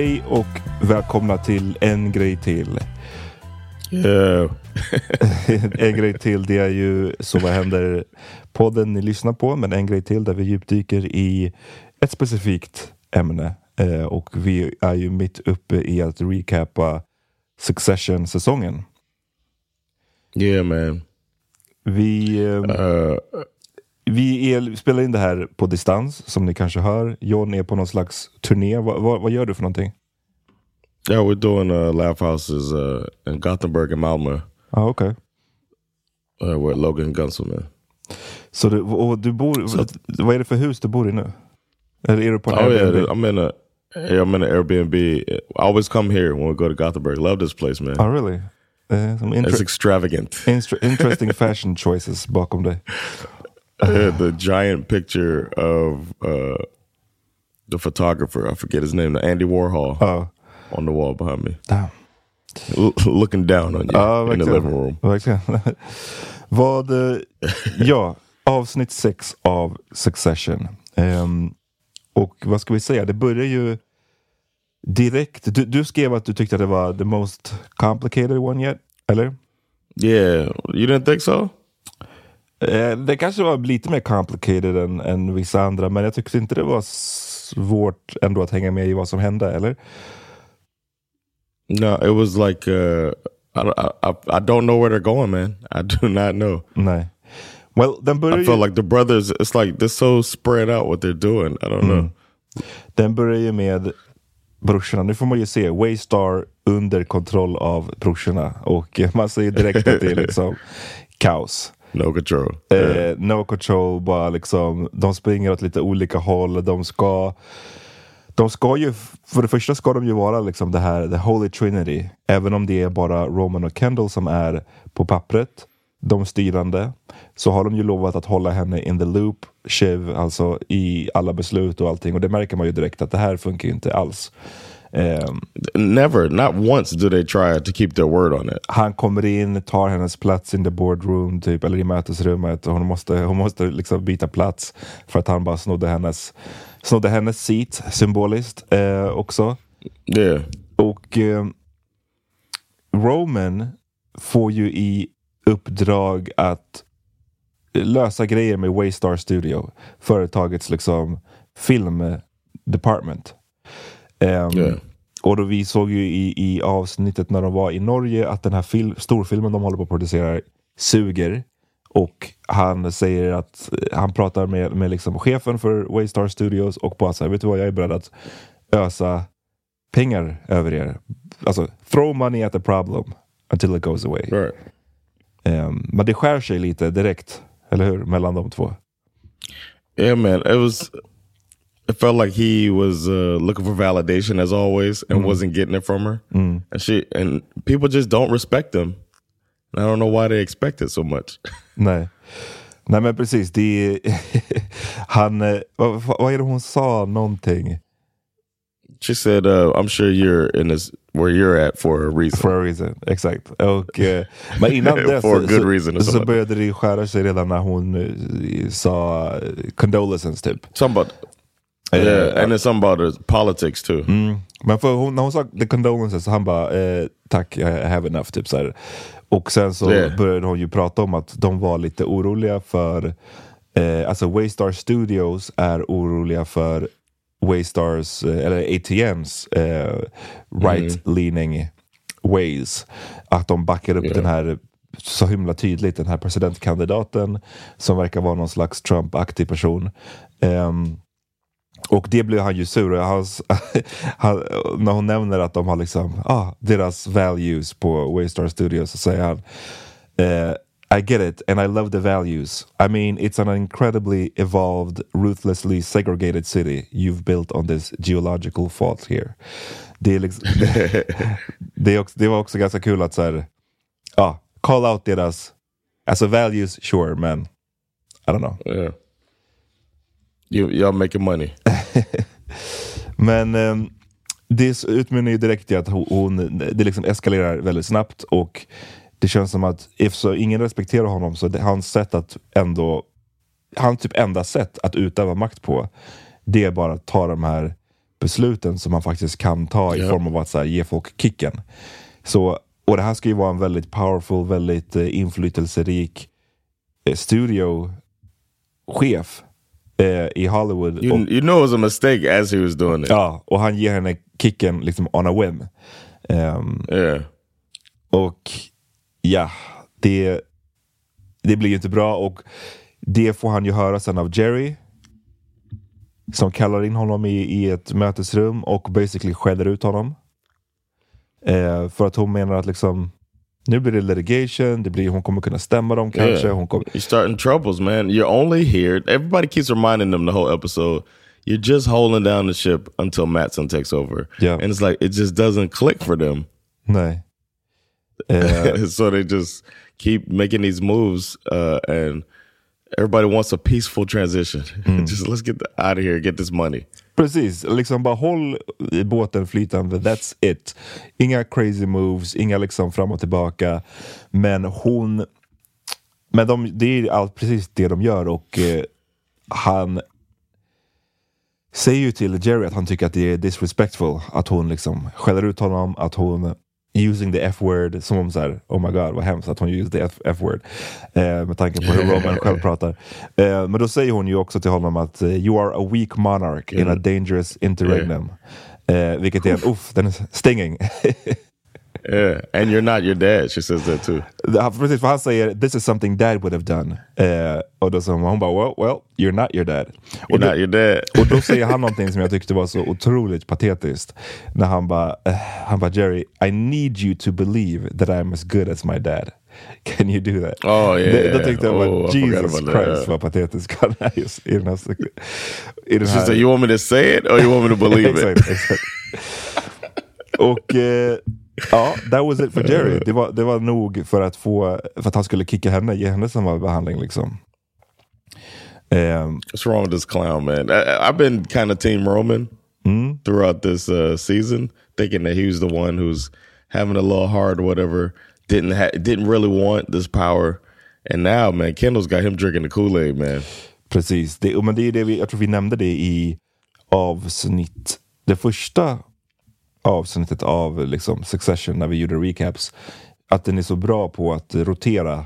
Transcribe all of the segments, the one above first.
Hej och välkomna till En grej till. Yeah. en grej till, det är ju Så vad händer podden ni lyssnar på, men en grej till där vi djupdyker i ett specifikt ämne. Eh, och vi är ju mitt uppe i att recapa Succession-säsongen. Yeah, man. Vi, eh, Uh, vi är, spelar in det här på distans, som ni kanske hör. John är på någon slags turné. Va, va, vad gör du för någonting? yeah, we're doing uh, laugh houses uh, in Gothenburg and Malmö Ah, okej. uh, with Logan Gunselman. Så du, och du bor, Så- vad är det för hus du bor i nu? Eller är du på en Oh yeah, Airbnb? I'm in a yeah, I'm in an Airbnb. I always come here when we go to Gothenburg. Love this place, man. Oh really? Eh, some It's extravagant. interesting fashion choices bakom dig. The giant picture of uh, the photographer. I forget his name. Andy Warhol Ja, on the wall behind me, damn. L- looking down on you Ja, in the living room. verkligen. Vad, ja, avsnitt sex av Succession. Ehm, och vad ska vi säga, det börjar ju direkt. Du, du skrev att du tyckte att det var the most complicated one yet, eller? Yeah, you didn't think so? Eh, det kanske var lite mer complicated än, än vissa andra, men jag tyckte inte det var svårt ändå att hänga med i vad som hände, eller? No, it was like uh, I, don't- I, I don't know where they're going, man. I do not know. Nej. Well, den börjar I feel like the brothers. It's like they're so spread out what they're doing. I don't know. Den börjar ju med brorsorna. Nu får man ju se Waystar under kontroll av brorsorna. Och man ser ju direkt att det är liksom kaos. No control. Eh, no control, bara liksom. De springer åt lite olika håll. De ska... De ska ju, för det första ska de ju vara liksom det här, the holy trinity. Även om det är bara Roman och Kendall som är på pappret, de styrande. Så har de ju lovat att hålla henne in the loop, Shiv, alltså i alla beslut och allting. Och det märker man ju direkt att det här funkar ju inte alls. Ehm, Never, not once do they try to keep their word on it. han kommer in, tar hennes plats in the boardroom, typ, eller i mötesrummet. Och hon måste, hon måste liksom byta plats för att han bara snodde hennes, snodde hennes seat, symboliskt eh, också. Yeah, Och eh, Roman får ju i uppdrag att lösa grejer med Waystar Studio, företagets liksom film department. Ehm, Yeah. Och då vi såg ju i, i avsnittet när de var i Norge att den här fil- storfilmen de håller på att producera suger. Och han säger att han pratar med, med liksom chefen för Waystar Studios och bara säger, vet du vad, jag är beredd att ösa pengar över er. Alltså, throw money at the problem until it goes away. Right. Ehm, men det skär sig lite direkt, eller hur? Mellan de två. Yeah, man. It was. It felt like he was uh, looking for validation as always, and wasn't getting it from her. And she and people just don't respect him. And I don't know why they expect it so much. Nej. Nej men precis, det är, han, eh, vad, vad är det hon sa någonting? She said, uh, "I'm sure you're in this where you're at for a reason." For a reason, exakt. Och, eh, men innan dess For a så, good reason så började det skära sig redan när hon eh, sa condolences typ. Something yeah, and then something about politics too. Men för hon, när hon sa the condolences, så han bara eh, tack, I have enough. Typ, så här. Och sen så Yeah. började hon ju prata om att de var lite oroliga för, eh, alltså Waystar Studios är oroliga för Waystars, eh, eller ATMs eh, right-leaning ways. Att de backar upp Yeah. den här så himla tydligt, den här presidentkandidaten som verkar vara någon slags Trump-aktig person. Ehm, och det blev han ju sur hans, han, När hon nämner att de har liksom ah, deras values på Waystar Studios så säger han eh, I get it and I love the values. I mean it's an incredibly evolved, ruthlessly segregated city you've built on this geological fault here. Det, är liksom, det, är också, det var också ganska kul att så här, ah, call out deras alltså values, sure, men I don't know. Yeah. You y'all making money. Men eh, det utmynnar ju direkt i att hon, det liksom eskalerar väldigt snabbt och det känns som att så ingen respekterar honom så det, hans sätt att ändå, hans typ enda sätt att utöva makt på det är bara att ta de här besluten som man faktiskt kan ta i Ja. form av att så här, ge folk kicken. Så, och det här ska ju vara en väldigt powerful, väldigt eh, inflytelserik eh, studiochef eh, i Hollywood. You Och- you know it was a mistake as he was doing it. Ja, och han ger henne kicken liksom on a whim. Ehm, Yeah. och ja, det, det blir ju inte bra och det får han ju höra sen av Jerry. Som kallar in honom i, i ett mötesrum och basically skäller ut honom. Eh, för att hon menar att liksom nu blir det litigation, det blir, hon kommer kunna stämma dem kanske. Yeah. Hon kommer, You're starting troubles, man. You're only here. Everybody keeps reminding them the whole episode. You're just holding down the ship until Matson takes over. Yeah. And it's like it just doesn't click for them. nej. Eh, so they just keep making these moves uh, and everybody wants a peaceful transition. just let's get out of here, get this money. Precis, liksom bara håll i båten flytande, that's it. Inga crazy moves, inga liksom fram och tillbaka. Men hon... Men de, det är allt precis det de gör och eh, han säger ju till Jerry att han tycker att det är disrespectful att hon liksom skäller ut honom, att hon using the F-word, som om så här, oh my god vad hemskt att hon used the F-word. Eh, med tanke på hur Roman själv pratar. Eh, men då säger hon ju också till honom att eh, you are a weak monarch in a dangerous interregnum. Eh, vilket är en, uff, den är stinging. Yeah. And you're not your dad. She says that too. Precis, för han säger this is something dad would have done. Eh, och då sa hon, bara well, well, you're not your dad. You're Och då, not your dad. och då säger han någonting som jag tyckte var så otroligt patetiskt. När han bara, eh, han bara Jerry, I need you to believe that I'm as good as my dad. Can you do that? Oh, yeah, det, då tyckte jag bara, Oh, forgot Jesus. Christ vad patetisk han är just i den här... I den här you want me to say it or you want me to believe it? exakt, exakt. Och eh, ja, that was it for Jerry. Det var, det var nog för att, få, för att han skulle kicka henne, ge henne samma behandling. Liksom. Ehm, What's wrong with this clown, man? I, I've been kind of Team Roman throughout this uh, season, thinking that he was the one who's having a little hard or whatever. Didn't ha- didn't really want this power, and now, man, Kendall's got him drinking the Kool Aid, man. Precis, det, men det är det vi, jag tror vi nämnde det i avsnitt, det första avsnittet av liksom Succession när vi gjorde recaps. Att den är så bra på att rotera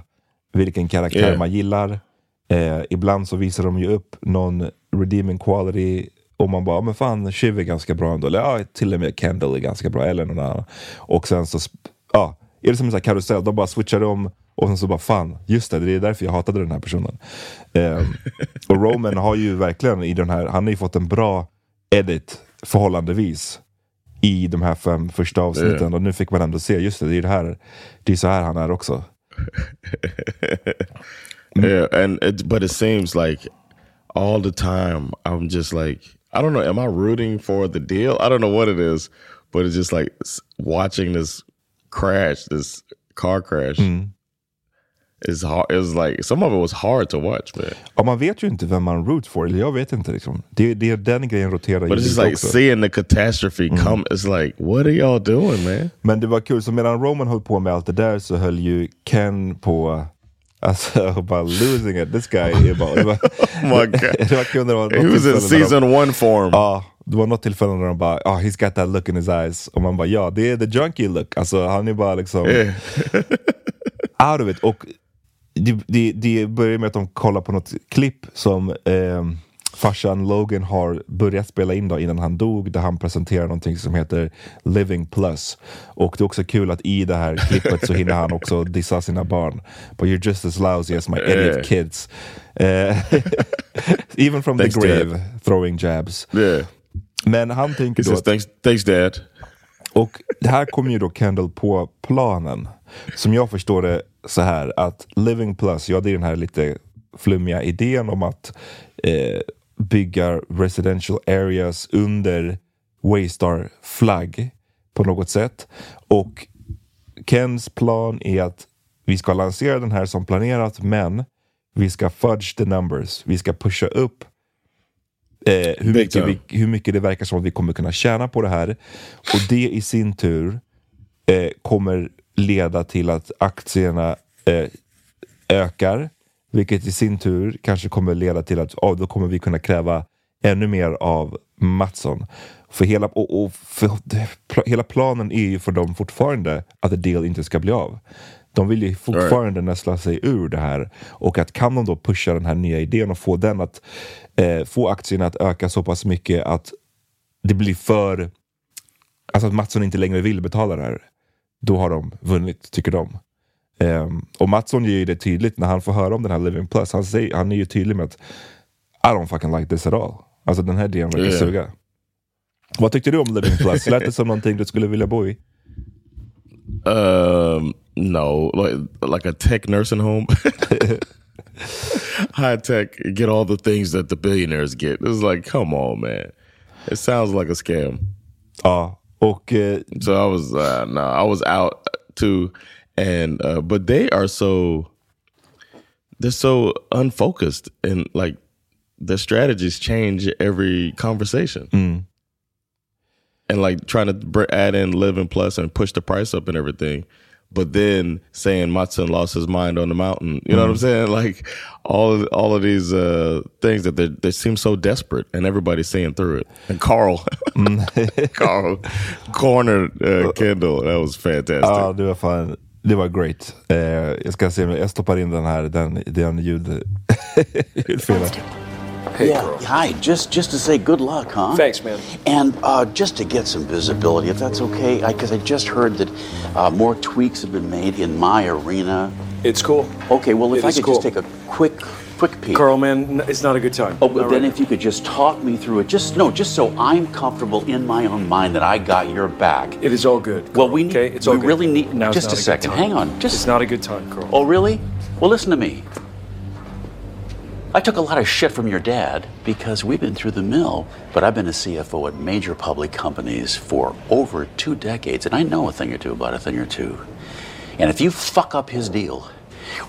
vilken karaktär Yeah. man gillar. Eh, ibland så visar de ju upp någon redeeming quality Och man bara, men fan Shiv är ganska bra ändå. Eller ja, till och med Kendall är ganska bra. Eller någon annan. Och sen så, ja, är det som en sån karusell. De bara switchar om och sen så bara fan, just det, det är därför jag hatade den här personen. Um, och Roman har ju verkligen i den här, han har ju fått en bra edit förhållandevis i de här fem första avsnitten. Yeah. Och nu fick man ändå se, just det, det är det här, det är så här han är också. yeah, and it, but it seems like all the time I'm just like, I don't know, am I rooting for the deal? I don't know what it is, but it's just like watching this crash, this car crash. Mm is hard. It was like some of it was hard to watch, man. Ja, man vet ju inte vem man root for. Eller jag vet inte liksom. Det, det den grejen roterar But it's just like också. seeing the catastrophe mm. come. It's like, what are y'all doing man? Men det var kul, så medan Roman höll på med allt det där så höll ju Ken på Alltså, bara losing it. This guy är bara... Det var, oh my God. det var kul när det var He was in season de, one form. Ja, det var något tillfälle när de bara, oh, he's got that look in his eyes. Och man bara, ja, det är the junkie look. Alltså han är bara liksom... Out of it. Och det, det, det börjar med att de kollar på något klipp som eh, farsan Logan har börjat spela in då innan han dog där han presenterar någonting som heter Living Plus. Och det är också kul att i det här klippet så hinner han också dissa sina barn. But you're just as lousy as my idiot kids. Uh, even from the grave, throwing jabs. Yeah. Men han tänker då... Says, thanks, thanks dad. Och det här kommer ju då Kendall på planen. Som jag förstår det så här att Living Plus, ja det är den här lite flummiga idén om att eh, bygga residential areas under Waystar-flagg på något sätt. Och Kens plan är att vi ska lansera den här som planerat men vi ska fudge the numbers. Vi ska pusha upp eh, hur, mycket vi, hur mycket det verkar som att vi kommer kunna tjäna på det här. Och det i sin tur eh, kommer leda till att aktierna eh, ökar. Vilket i sin tur kanske kommer leda till att oh, då kommer vi kunna kräva ännu mer av Mattsson. För hela, och, och för, hela planen är ju för dem fortfarande att the deal inte ska bli av. De vill ju fortfarande right. näsla sig ur det här. Och att kan de då pusha den här nya idén och få den att eh, få aktierna att öka så pass mycket att det blir för... Alltså att Mattsson inte längre vill betala det här. Då har de vunnit, tycker de. Um, och Mattsson ger ju det tydligt när han får höra om den här Living Plus. Han, säger, han är ju tydlig med att I don't fucking like this at all. Alltså den här idén verkar yeah. suga. Vad tyckte du om Living Plus? Lät det som någonting du skulle vilja bo i? Um, no, like, like a tech nursing home. High tech, get all the things that the billionaires get. It's like, come on man. It sounds like a scam. Och... Uh, so I was, uh, no, I was out too and uh, but they are so they're so unfocused and like their strategies change every conversation mm. And like trying to add in living plus and push the price up and everything but then saying Matson lost his mind on the mountain you know mm. what i'm mm. saying like all of, all of these uh, things that they, they seem so desperate and everybody's seeing through it and carl mm. carl cornered uh, kendall that was fantastic oh, det var fan Det var great. Eh, jag ska se, jag stoppar in den här, den, den ljud, ljudfilen. Hey, yeah, girl. hi. Just just to say good luck, huh? Thanks, man. And uh, just to get some visibility, if that's okay, I because I, I, just heard that uh, more tweaks have been made in my arena. It's cool. Okay, well, if it I could cool. just take a quick quick peek. Carl, man, it's not a good time. Oh, but then right. if you could just talk me through it, just no, just so I'm comfortable in my own mind that I got your back. It is all good. Carl. Well, we need, okay, it's all we good. really need. Now just a, a second. Hang on. Just it's not a good time, Carl. Oh, really? Well, listen to me. I took a lot of shit from your dad because we've been through the mill, but I've been a CFO at major public companies for over two decades, and I know a thing or two about a thing or two. And if you fuck up his deal,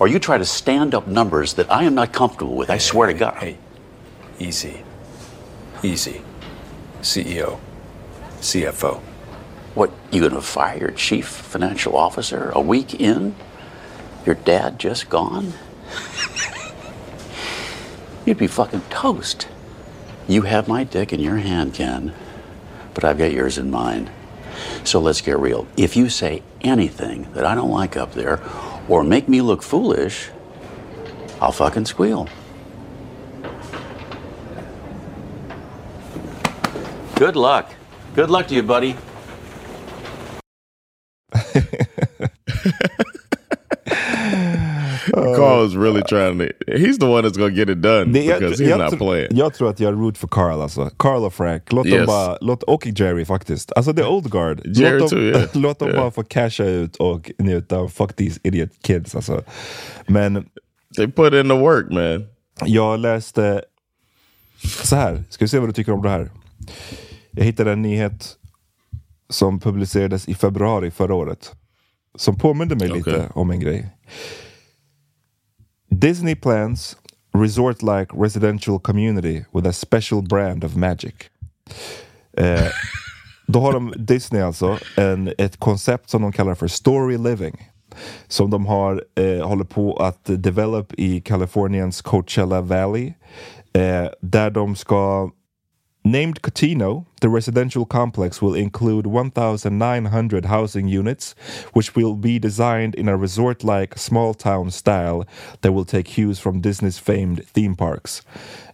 or you try to stand up numbers that I am not comfortable with, I swear to God. Hey, easy. Easy. CEO. CFO. What, you gonna fire your chief financial officer a week in? Your dad just gone? You'd be fucking toast. You have my dick in your hand, Ken, but I've got yours in mine. So let's get real. If you say anything that I don't like up there, or make me look foolish, I'll fucking squeal. Good luck. Good luck to you, buddy. Carl is really trying to. He's the one that's to get it done Det, jag, because he's jag, not playing. jag tror att jag root för Carl alltså. Carl och Frank. Låt dem Yes. bara, låt, och Jerry faktiskt. Alltså the old guard. Jerry låt dem, too, yeah. låt dem Yeah. bara få casha ut och njuta fuck these idiot kids alltså. Men They put in the work, man. jag läste så här. Ska vi se vad du tycker om det här. Jag hittade en nyhet som publicerades i februari förra året. Som påminde mig lite Okej. om en grej. Disney plans resort-like residential community with a special brand of magic. Eh, då har de, Disney alltså, en, ett koncept som de kallar för story living. Som de har, eh, håller på att develop i Kaliforniens Coachella Valley. Eh, där de ska Named Cotino, the residential complex will include 1,900 housing units, which will be designed in a resort like small town style that will take cues from Disney's famed theme parks.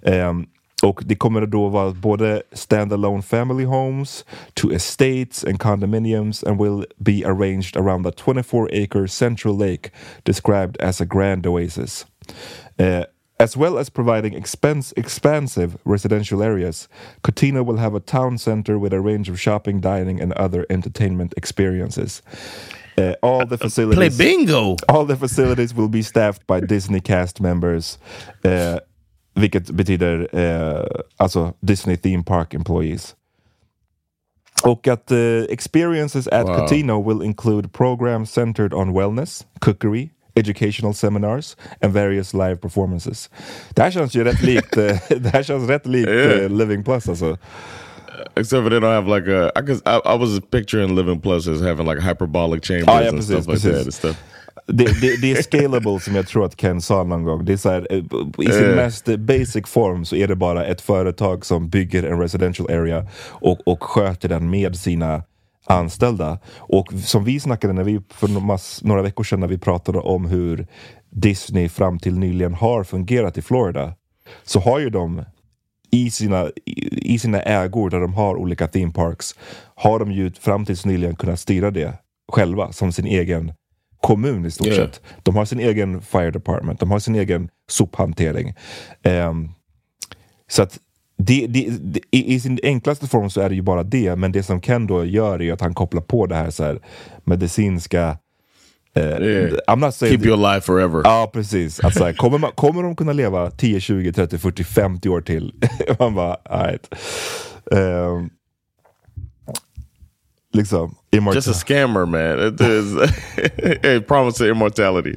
Um, och det kommer då vara både standalone family homes to estates and condominiums and will be arranged around the 24 acre central lake described as a grand oasis. Uh, as well as providing expense, expansive residential areas, Cotino will have a town center with a range of shopping, dining, and other entertainment experiences. Uh, all the facilities. Play facilities, bingo. all the facilities will be staffed by Disney cast members, uh, vilket betyder uh, alltså Disney theme park employees. Och att uh, experiences at Wow. Will include programs centered on wellness, cookery, educational seminars and various live performances. Det här känns ju rätt likt, det här känns rätt likt Yeah. Living Plus alltså. Except for they don't have like a. I, cause I, I was picturing Living Plus as having like hyperbolic chambers Ah, ja, and precis, stuff like that and stuff. Det, det, det är scalable som jag tror att Ken sa någon gång. Det är så här, eh, I sin Eh. mest basic form så är det bara ett företag som bygger en residential area och, och sköter den med sina anställda. Och som vi snackade när vi, för några, veckor sedan när vi pratade om hur Disney fram till nyligen har fungerat i Florida. Så har ju de i sina, i, sina ägor där de har olika theme parks har de ju fram tills nyligen kunnat styra det själva som sin egen kommun i stort Yeah. sett. De har sin egen fire department, de har sin egen sophantering. Ehm, så att det, det, det, i, sin enklaste form så är det ju bara det, men det som Ken då gör är att han kopplar på det här, så här medicinska eh, Yeah. I'm not saying Keep you alive forever. Ja, precis. Att så här, kommer, man, kommer de kunna leva 10, 20, 30, 40, 50 år till? man bara, alright. Um, liksom, immortal- Just a scammer, man. It is a promise of immortality.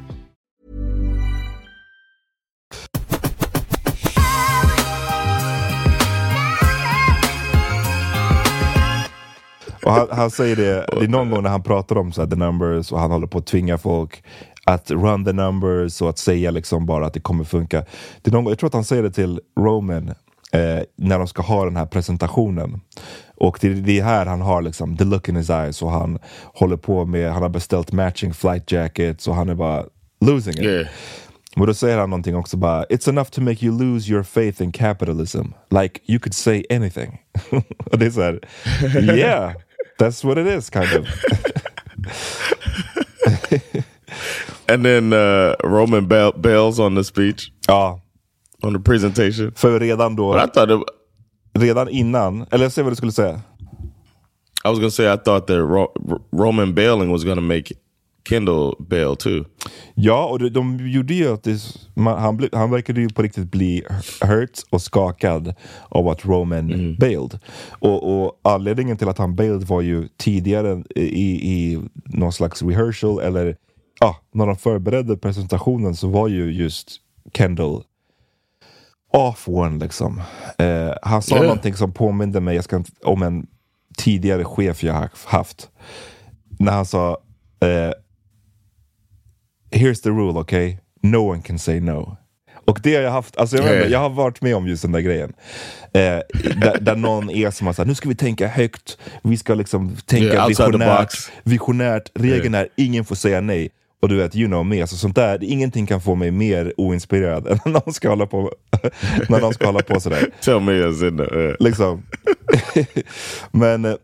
Och han, han säger det, det är någon gång när han pratar om så här, the numbers och han håller på att tvinga folk att run the numbers och att säga liksom bara att det kommer funka. Det är någon, jag tror att han säger det till Roman eh, när de ska ha den här presentationen. Och det, det är här han har liksom the look in his eyes och han håller på med, han har beställt matching flight jackets och han är bara losing it. Yeah. Och då säger han någonting också bara It's enough to make you lose your faith in capitalism. Like you could say anything. och det är så här, yeah, that's what it is kind of. And then uh, Roman bail- bails on the speech, ja, on the presentation. för redan då, But I thought it, redan innan, eller säg vad du skulle säga. I was gonna say I thought that Ro- Roman bailing was gonna make Kendall bail too. Ja, och de, de gjorde ju att det, man, han, ble, han verkade ju på riktigt bli hurt och skakad av att Roman bailed. Och, och anledningen till att han bailed var ju tidigare i, i någon slags rehearsal eller ja, när de förberedde presentationen så var ju just Kendall off one liksom. Eh, han sa Yeah. någonting som påminde mig ska om en tidigare chef jag har haft. När han sa eh, Here's the rule, okay? No one can say no. Och det har jag haft, alltså jag, Yeah. jag har varit med om just den där grejen. Eh, där, där någon är som har sagt, nu ska vi tänka högt, vi ska liksom tänka Yeah, visionärt, visionärt, regeln är ingen får säga nej. Och du vet, you know me, alltså sånt där, ingenting kan få mig mer oinspirerad än när någon ska hålla på, när någon ska hålla på sådär. Tell me as in the, uh, Liksom. Men eh,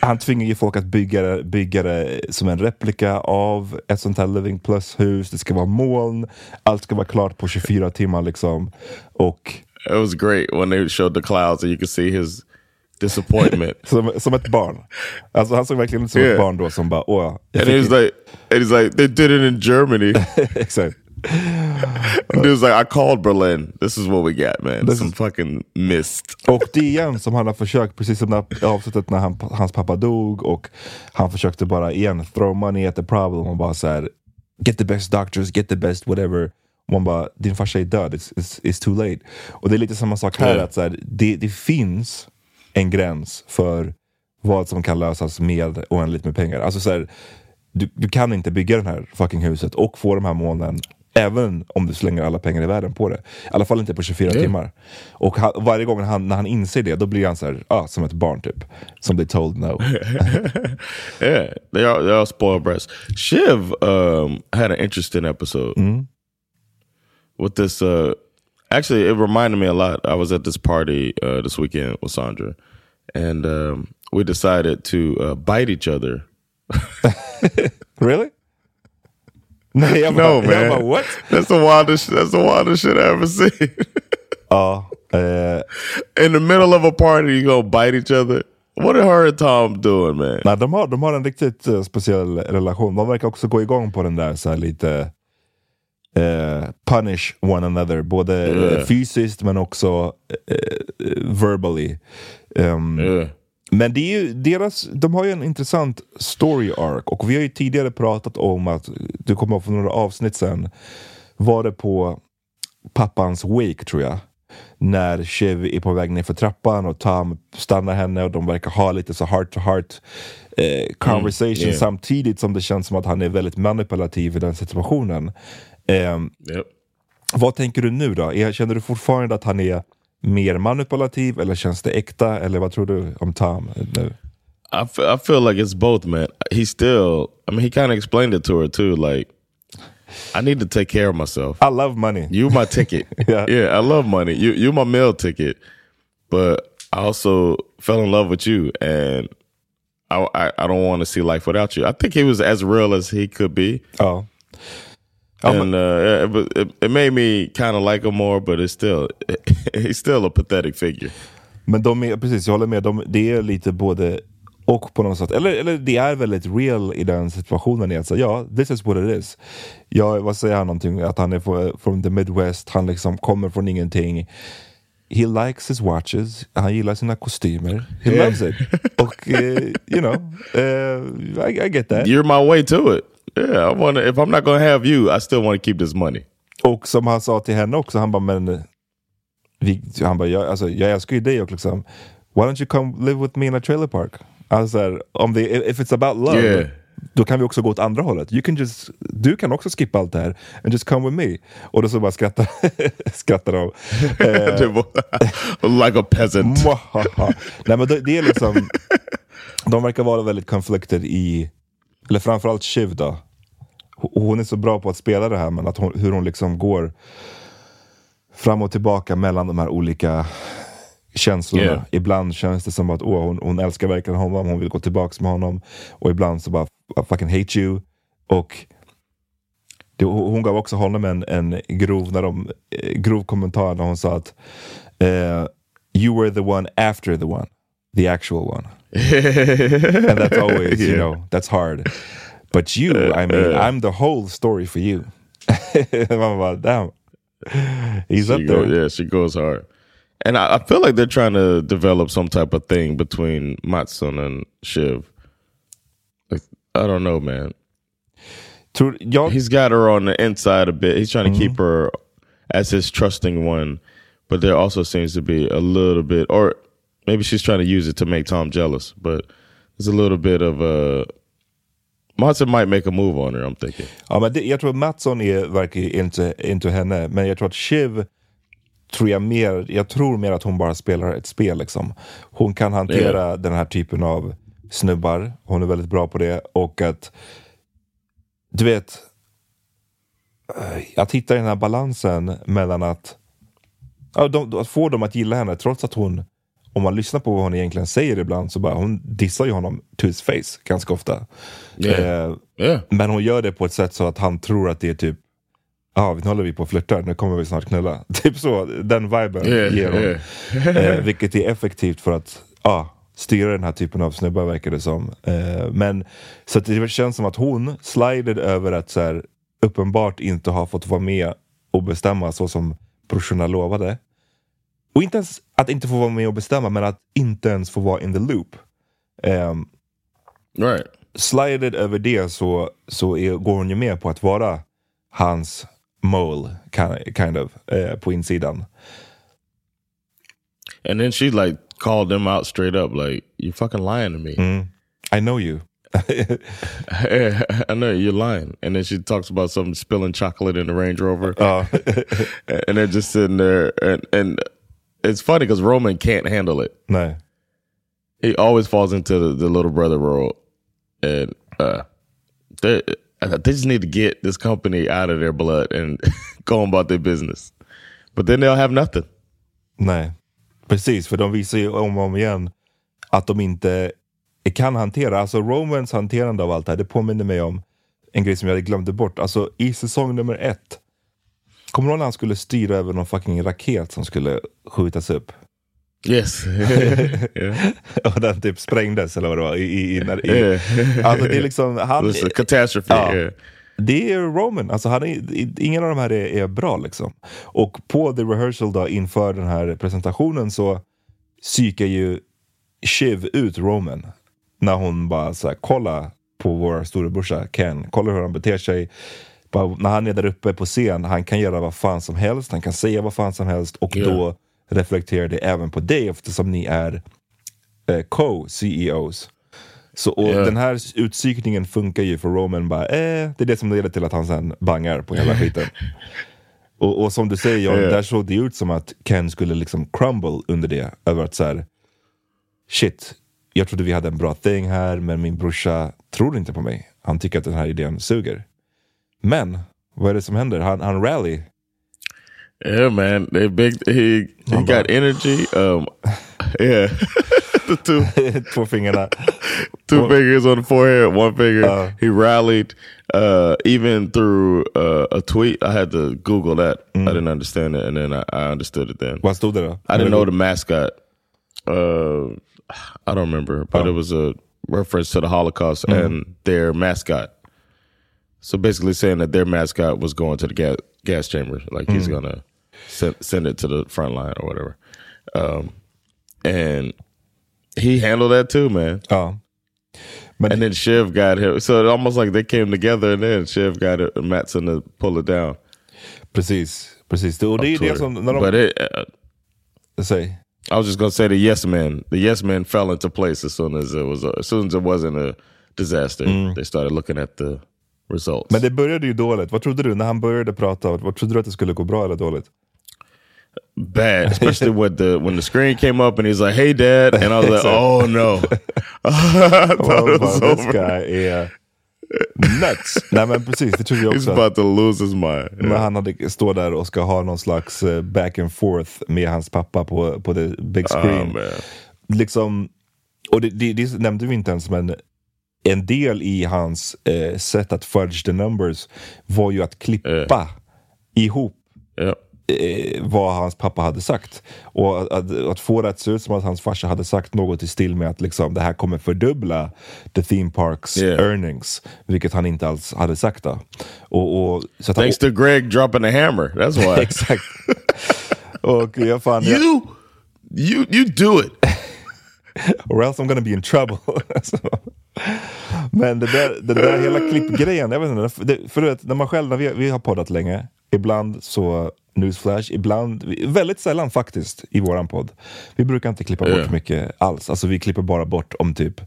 han tvingar ju folk att bygga, det- bygga det som en replika av ett sånt här Living Plus-hus. Det ska vara moln, allt ska vara klart på 24 timmar liksom. Och it was great when they showed the clouds and you could see his disappointment. som, som ett barn. Alltså han såg verkligen ut som Yeah. ett barn då som bara, åh, and he was fick like, and he's like, they did it in Germany. Exakt. was like, I called Berlin. This is what we got, man. This Some fucking mist. Och det igen som han har försökt, precis som när avsnittet när han, hans pappa dog och han försökte bara igen throw money at the problem och bara så här get the best doctors, get the best whatever. Och man bara, din farsa är död, it's, it's, it's too late. Och det är lite samma sak här, Ja. att så här, det, det finns en gräns för vad som kan lösas med oändligt med pengar. Alltså så här, du, du kan inte bygga det här fucking huset och få de här molnen Även om du slänger alla pengar i världen på det. I alla fall inte på 24 Ja. timmar. Och han, varje gång han, när han inser det, då blir han så här, ah, som ett barn typ. Som they told no. Yeah, they are they are spoiled brats. Shiv um, had an interesting episode with this. Uh, actually, it reminded me a lot. I was at this party uh, this weekend with Sandra, and um, we decided to uh, bite each other. really? Nej, jag No, bara, man. jag bara what? That's the wildest. That's the wildest shit I ever seen. Ja, eh, In the middle of a party, you go bite each other. What are her and Tom doing, man? nej, de, har, de har en riktigt eh, speciell relation. De verkar också gå igång på den där så lite eh, punish one another. Både Yeah. fysiskt men också verbally. Ehm, Yeah. Men det är ju deras, de har ju en intressant story arc och vi har ju tidigare pratat om att, du kommer för några avsnitt sen, var det på pappans wake tror jag. När Shiv är på väg ner för trappan och Tom stannar henne och de verkar ha lite så heart to heart eh, conversation yeah. samtidigt som det känns som att han är väldigt manipulativ i den situationen. Ehm, Yep. vad tänker du nu då? Känner du fortfarande att han är mer manipulativ eller känns det äkta? Eller vad tror du om Tom nu? I I feel like it's both, man. He still, I mean, he kind of explained it to her too. Like, I need to take care of myself. I love money. You my ticket. Yeah. yeah, I love money. You you my meal ticket. But I also fell in love with you, and I I, I don't want to see life without you. I think he was as real as he could be, Ja. Men- and uh, it, it, made me kind of like him more. But it's still he's still a pathetic figure. Men de är, precis, jag håller med. De, det är lite både och på något sätt. Eller, eller det är väldigt real i den situationen. säga, ja, this is what it is. Ja, vad säger han någonting? Att han är from the Midwest. Han liksom kommer från ingenting. He likes his watches. Han gillar sina kostymer. He Yeah. loves it. Och, eh, you know, eh, I, I get that. You're my way to it. Yeah, I want to. If I'm not gonna have you, I still want to keep this money. Och som han sa till henne också, han bara men eh, vi, han bara, jag, alltså, jag älskar ju dig och liksom Why don't you come live with me in a trailer park? Alltså, så här, om det, if it's about love Yeah. då kan vi också gå åt andra hållet. You can just, du kan också skippa allt det här and just come with me. Och då så bara skrattar, skrattar de. like a peasant. Nej men det, det är liksom, de verkar vara väldigt conflicted i, eller framförallt Shiv då. Hon är så bra på att spela det här men att hon, hur hon liksom går fram och tillbaka mellan de här olika känslorna. Yeah. Ibland känns det som att åh, hon, hon älskar verkligen honom, hon vill gå tillbaka med honom. Och ibland så bara, I fucking hate you. Och det, hon gav också honom en, en grov, när de, eh, grov kommentar när hon sa att eh, You were the one after the one, the actual one. And that's always, you know, that's hard. But you, I uh, mean, uh. I'm the whole story for you. Man bara, damn. He's She up there. yeah, she goes hard. And I, I feel like they're trying to develop some type of thing between Matson and Shiv. Like, I don't know, man. Tror, jag, He's got her on the inside a bit. He's trying to mm-hmm. keep her as his trusting one, but there also seems to be a little bit, or maybe she's trying to use it to make Tom jealous. But there's a little bit of a. Matson might make a move on her. I'm thinking. ja, men det, jag tror Mattsson är, verkar inte into henne, men jag tror att Shiv tror jag mer, jag tror mer att hon bara spelar ett spel liksom. Hon kan hantera den här typen av snubbar, hon är väldigt bra på det och att du vet eh, att hitta den här balansen mellan att, att få dem att gilla henne trots att hon om man lyssnar på vad hon egentligen säger ibland så bara hon dissar ju honom to his face ganska ofta. Yeah. Eh, Yeah. men hon gör det på ett sätt så att han tror att det är typ Ja, nu håller vi på och flörtar, nu kommer vi snart knulla. Typ så, den viben Yeah, ger hon. yeah. eh, vilket är effektivt för att ja, styra den här typen av snubbar verkar det som. Eh, men så det känns som att hon slided över att så här, uppenbart inte ha fått vara med och bestämma så som brorsorna lovade. Och inte ens att inte få vara med och bestämma, men att inte ens få vara in the loop. Ehm, Right. slided över det så, så är, går hon ju med på att vara hans mole, kind, kind of, eh, på insidan. And then she like called them out straight up, like you fucking lying to me. Mm. I know you. I know you're lying. And then she talks about some spilling chocolate in the Range Rover. Ja. and they're just sitting there and and it's funny because Roman can't handle it. Nej. He always falls into the, the little brother role. And uh they they just need to get this company out of their blood and go about their business. But then they'll have nothing. Nej, precis. För de visar ju om och om igen att de inte kan hantera, alltså Romans hanterande av allt det här, det påminner mig om en grej som jag glömde bort. Alltså i säsong nummer ett, kommer du ihåg när han skulle styra över någon fucking raket som skulle skjutas upp? Yes. yeah. Och den typ sprängdes eller vad det var. I, i, i, i, Yeah. Alltså det är liksom, han, catastrophe. Ja. Yeah. Det är Roman, alltså han är, ingen av de här är, är bra liksom. Och på the rehearsal då inför den här presentationen så psykar ju Shiv ut Roman. När hon bara så här, kolla på vår storebrorsa Ken, kolla hur han beter sig. Bara, när han är där uppe på scen, han kan göra vad fan som helst, han kan säga vad fan som helst och Ja. då reflekterar det även på dig eftersom ni är eh, co-CEOs. Så, och Ja. den här utpsykningen funkar ju för Roman bara, eh, det är det som leder till att han sen bangar på hela skiten. och, och som du säger John, Ja. där såg det ut som att Ken skulle liksom crumble under det. Över att så här, shit, jag trodde vi hade en bra thing här, men min brorsa tror inte på mig. Han tycker att den här idén suger. Men, vad är det som händer? Han, han rally. Yeah, man. They big. He he got energy. Um, yeah. the two Två fingrarna. two fingers on the forehead, one finger. Uh. he rallied. Uh, even through uh, a tweet, I had to Google that. I didn't understand it, and then I, I understood it. Then Vad stod det då? I didn't know the mascot. Uh, I don't remember, but Oh. it was a reference to the Holocaust and their mascot. So basically, saying that their mascot was going to the gas gas chamber, like he's gonna send send it to the front line or whatever. Um, and he handled that too, man. Ja. Men And then Shiv got him. So it almost like they came together, and then Shiv got it, Matson to pull it down. precis, precis. Det, och det är det som, när but it, uh, säg. I was just gonna say the yes man. The yes man fell into place as soon as it was as soon as it wasn't a disaster, they started looking at the results. Men det började ju dåligt. Vad trodde du när han började prata? Vad trodde du att det skulle gå bra eller dåligt? Bad, especially with the when the screen came up and he's like, "Hey, Dad," and I was like. "Oh no!" I thought it was Well, this over. guy är nuts. Nej men precis, det trodde jag He's också. about to lose his mind. Men han hade, står där och ska ha någon slags eh, back and forth med hans pappa på, på the big screen. Oh, liksom, och det, det, det nämnde vi inte ens, men en del i hans eh, sätt att fudge the numbers var ju att klippa ihop Yeah. Eh, vad hans pappa hade sagt. Och att, att, att få det att se ut som att hans farsa hade sagt något i stil med att liksom, det här kommer fördubbla the theme parks Yeah. earnings. Vilket han inte alls hade sagt då. Och, och, så att han, Thanks to Greg dropping the hammer. That's why. Exakt. och jag fan, jag, you, you, you do it. or else I'm gonna be in trouble. Men det där, det där hela klippgrejen, jag vet inte, det, för du vet, när man själv, när vi, vi har poddat länge, ibland så newsflash, ibland, väldigt sällan faktiskt i våran podd. Vi brukar inte klippa bort Ja. mycket alls, alltså vi klipper bara bort om typ,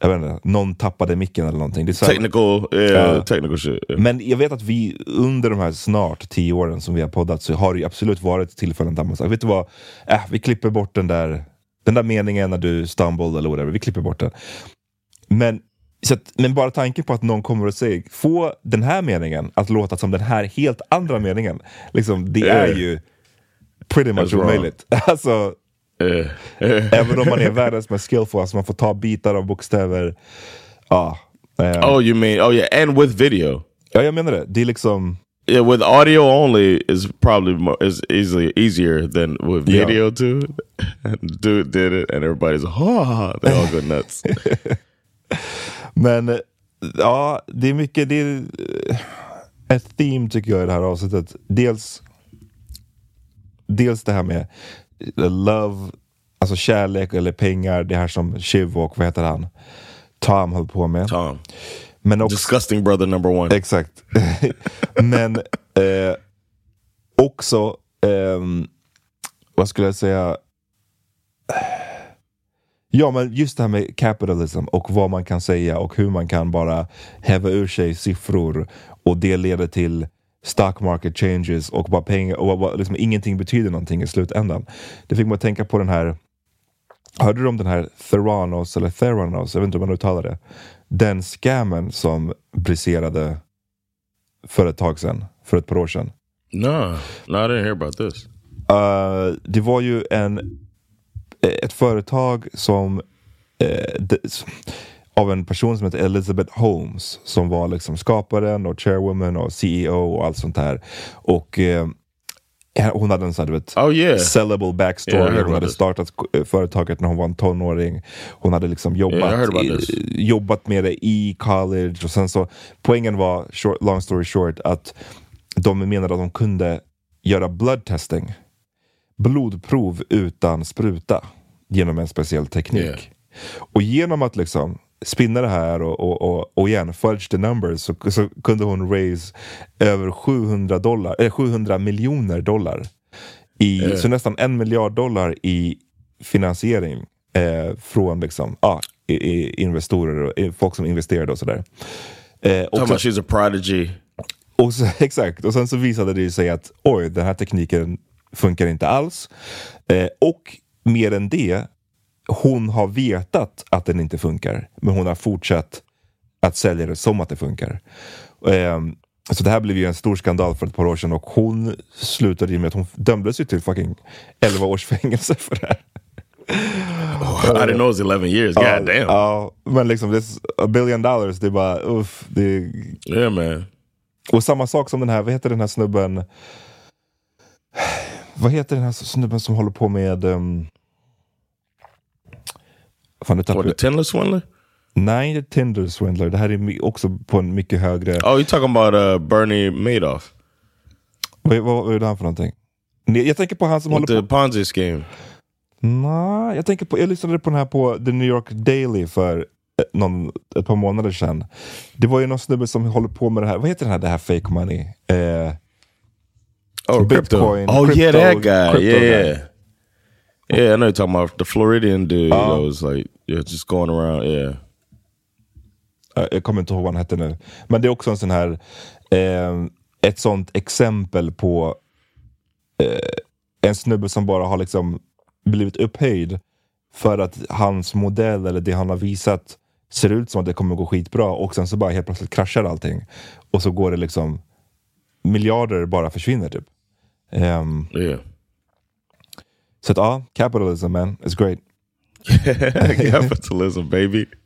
jag vet inte, någon tappade micken eller någonting. Det är Technical, yeah, Ja. technical shit. yeah. Men jag vet att vi under de här snart tio åren som vi har poddat så har det ju absolut varit tillfällen där man sagt, vet du vad, äh, vi klipper bort den där, den där meningen när du stumbled eller whatever, vi klipper bort den. Men, så att, men bara tanken på att någon kommer och säger, få den här meningen att låta som den här helt andra meningen, liksom, det är Yeah. ju pretty much omöjligt. Alltså, Yeah. Yeah. även om man är världens mest skillful, alltså man får ta bitar av bokstäver. Ja, eh, Oh, you mean? Oh, yeah, and with video. ja, jag menar det. Det är liksom... Yeah, with audio only is probably more, is easily easier than with Yeah. video too. Dude did it, and everybody's oh, they all go nuts. Men eh, ja, det är mycket, det är eh, ett theme tycker jag i det här avsnittet. Dels, dels det här med eh, love, alltså kärlek eller pengar, det här som Shiv och vad heter han? Tom höll på med. Tom, Men också, disgusting brother number one. Exakt. Men eh, också, ehm, vad skulle jag säga? Ja, men just det här med capitalism och vad man kan säga och hur man kan bara häva ur sig siffror och det leder till stock market changes och bara pengar och bara, liksom, ingenting betyder någonting i slutändan. Det fick mig att tänka på den här Hörde du om den här Theranos eller Theranos, jag vet inte hur man uttalar det. Den scammen som briserade för ett tag sedan, för ett par år sedan. No, no, I didn't hear about this. Uh, det var ju en, ett företag som eh, det, av en person som heter Elizabeth Holmes som var liksom skaparen och chairwoman och CEO och allt sånt här. Och eh, hon hade en sån här, vet, Oh yeah, sellable backstory. Yeah, hon hade this. startat eh, företaget när hon var en tonåring. Hon hade liksom jobbat, Yeah, I jobbat med det i college. Och sen så, poängen var, short, long story short, att de menade att de kunde göra blood testing. Blodprov utan spruta genom en speciell teknik. Yeah. Och genom att liksom spinna det här och, och, och, och igen, fudge the numbers, så, så kunde hon raise över 700, dollar, eh, 700 miljoner dollar. I, Yeah. Så nästan en miljard dollar i finansiering eh, från liksom, ah, i, i investorer och folk som investerade och sådär. Eh, och talking sen- about she's a prodigy. och så, exakt, och sen så visade det sig att oj, den här tekniken funkar inte alls. Eh, och mer än det, hon har vetat att den inte funkar, men hon har fortsatt att sälja det som att det funkar. Eh, så det här blev ju en stor skandal för ett par år sedan och hon slutade ju med att hon dömdes ju till fucking 11 års fängelse för det här. I didn't know it was 11 years. God damn. Ja, men liksom, det är a billion dollars, det är bara uff. Det yeah, man. Och samma sak som den här, vad heter den här snubben? Vad heter den här snubben som håller på med... Um... Fan, nu tappade Tinder swindler? Nej, är Tinder Swindler. Det här är också på en mycket högre... Oh, you talking about uh, Bernie Madoff? Vad, vad, vad är det han för någonting? Jag tänker på han som With håller the på... Ponzi scheme. Nej, jag tänker på... Jag lyssnade på den här på The New York Daily för eh, någon, ett par månader sedan. Det var ju någon snubbe som håller på med det här. Vad heter det här, det här fake money? Eh, Oh, Bitcoin, crypto. Oh, yeah, crypto- that guy. crypto yeah, guy. yeah. Yeah, I know you're talking about the Floridian dude Oh. that was like, yeah, just going around. Yeah. Jag kommer inte ihåg vad han hette nu. Men det är också en sån här, eh, ett sånt exempel på eh, en snubbe som bara har liksom blivit upphöjd för att hans modell eller det han har visat ser ut som att det kommer gå skitbra och sen så bara helt plötsligt kraschar allting. Och så går det liksom miljarder bara försvinner typ. Ehm, Yeah. så att ja, capitalism man, it's great. Capitalism, baby.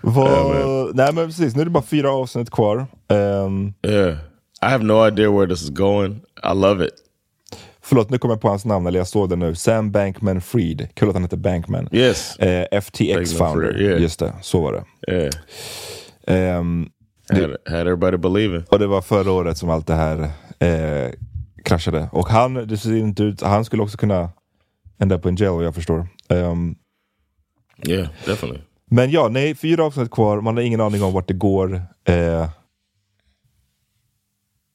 Vad, nej men precis, nu är det bara fyra avsnitt kvar. Ehm, Yeah. I have no idea where this is going. I love it. förlåt, nu kommer jag på hans namn, eller jag såg det nu. Sam Bankman Fried. Kul att han heter Bankman. Yes. Eh, FTX Bankman founder. Yeah. Just det, så var det. Yeah. Had, had everybody believing. och det var förra året som allt det här eh, kraschade. Och han, det ser inte ut, han skulle också kunna ända på en jail jag förstår. Ehm, Yeah, definitely. Men ja, nej, fyra avsnitt kvar. Man har ingen aning om vart det går. Eh,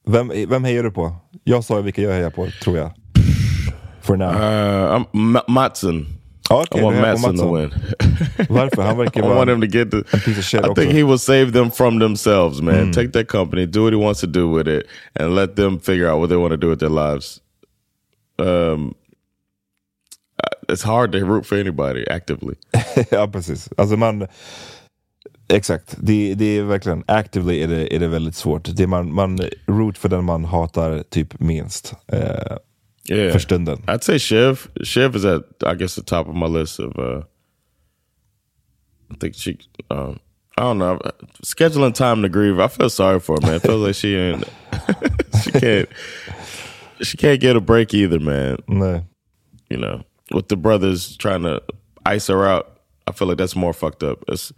vem, vem hejar du på? Jag sa vilka jag hejar på, tror jag. For now. Uh, I'm Ma- Matson. Ja, okej, I want Matson to win. Varför? Han verkar I vara want him to get the. en piece of shit I också. think he will save them from themselves, man. Take that company, do what he wants to do with it, and let them figure out what they want to do with their lives. Um, it's hard to root for anybody actively. ja, precis. Alltså man... Exakt. Det, det är verkligen... Actively är det, är det väldigt svårt. Det man, man root för den man hatar typ minst. Eh, Yeah, För stunden. I'd say Shiv. Shiv is at I guess the top of my list of. uh I think she. Um, I don't know. Scheduling time to grieve. I feel sorry for her, man. It feels like she ain't. she can't. She can't get a break either, man. nej. You know, with the brothers trying to ice her out. I feel like that's more fucked up. It's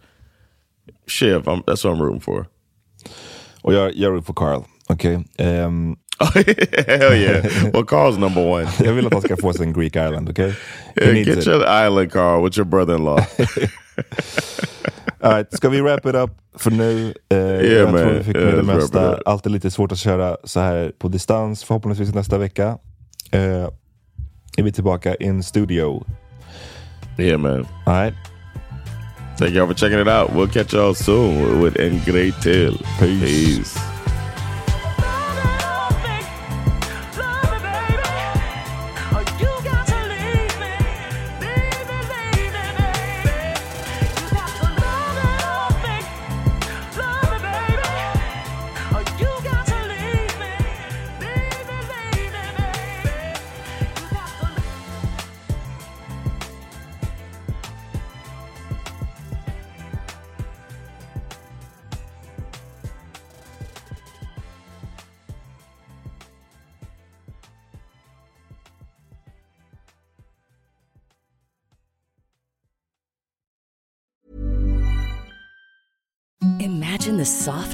Shiv. I'm, that's what I'm rooting for. Och jag, jag rooting för Carl. Okej. Ehm, Hell yeah. well, Carl's number one. jag vill att han ska få sin Greek Island, okej? He Yeah, get it. your island, Carl, with your brother-in-law. All right, ska vi wrap it up för nu? Eh, jag man. tror vi fick Yeah, med det mesta. Alltid lite svårt att köra så här på distans. Förhoppningsvis nästa vecka. Eh, är vi tillbaka in studio. yeah, man. All right. Thank y'all for checking it out. We'll catch y'all soon with En Great Till. Peace. Peace.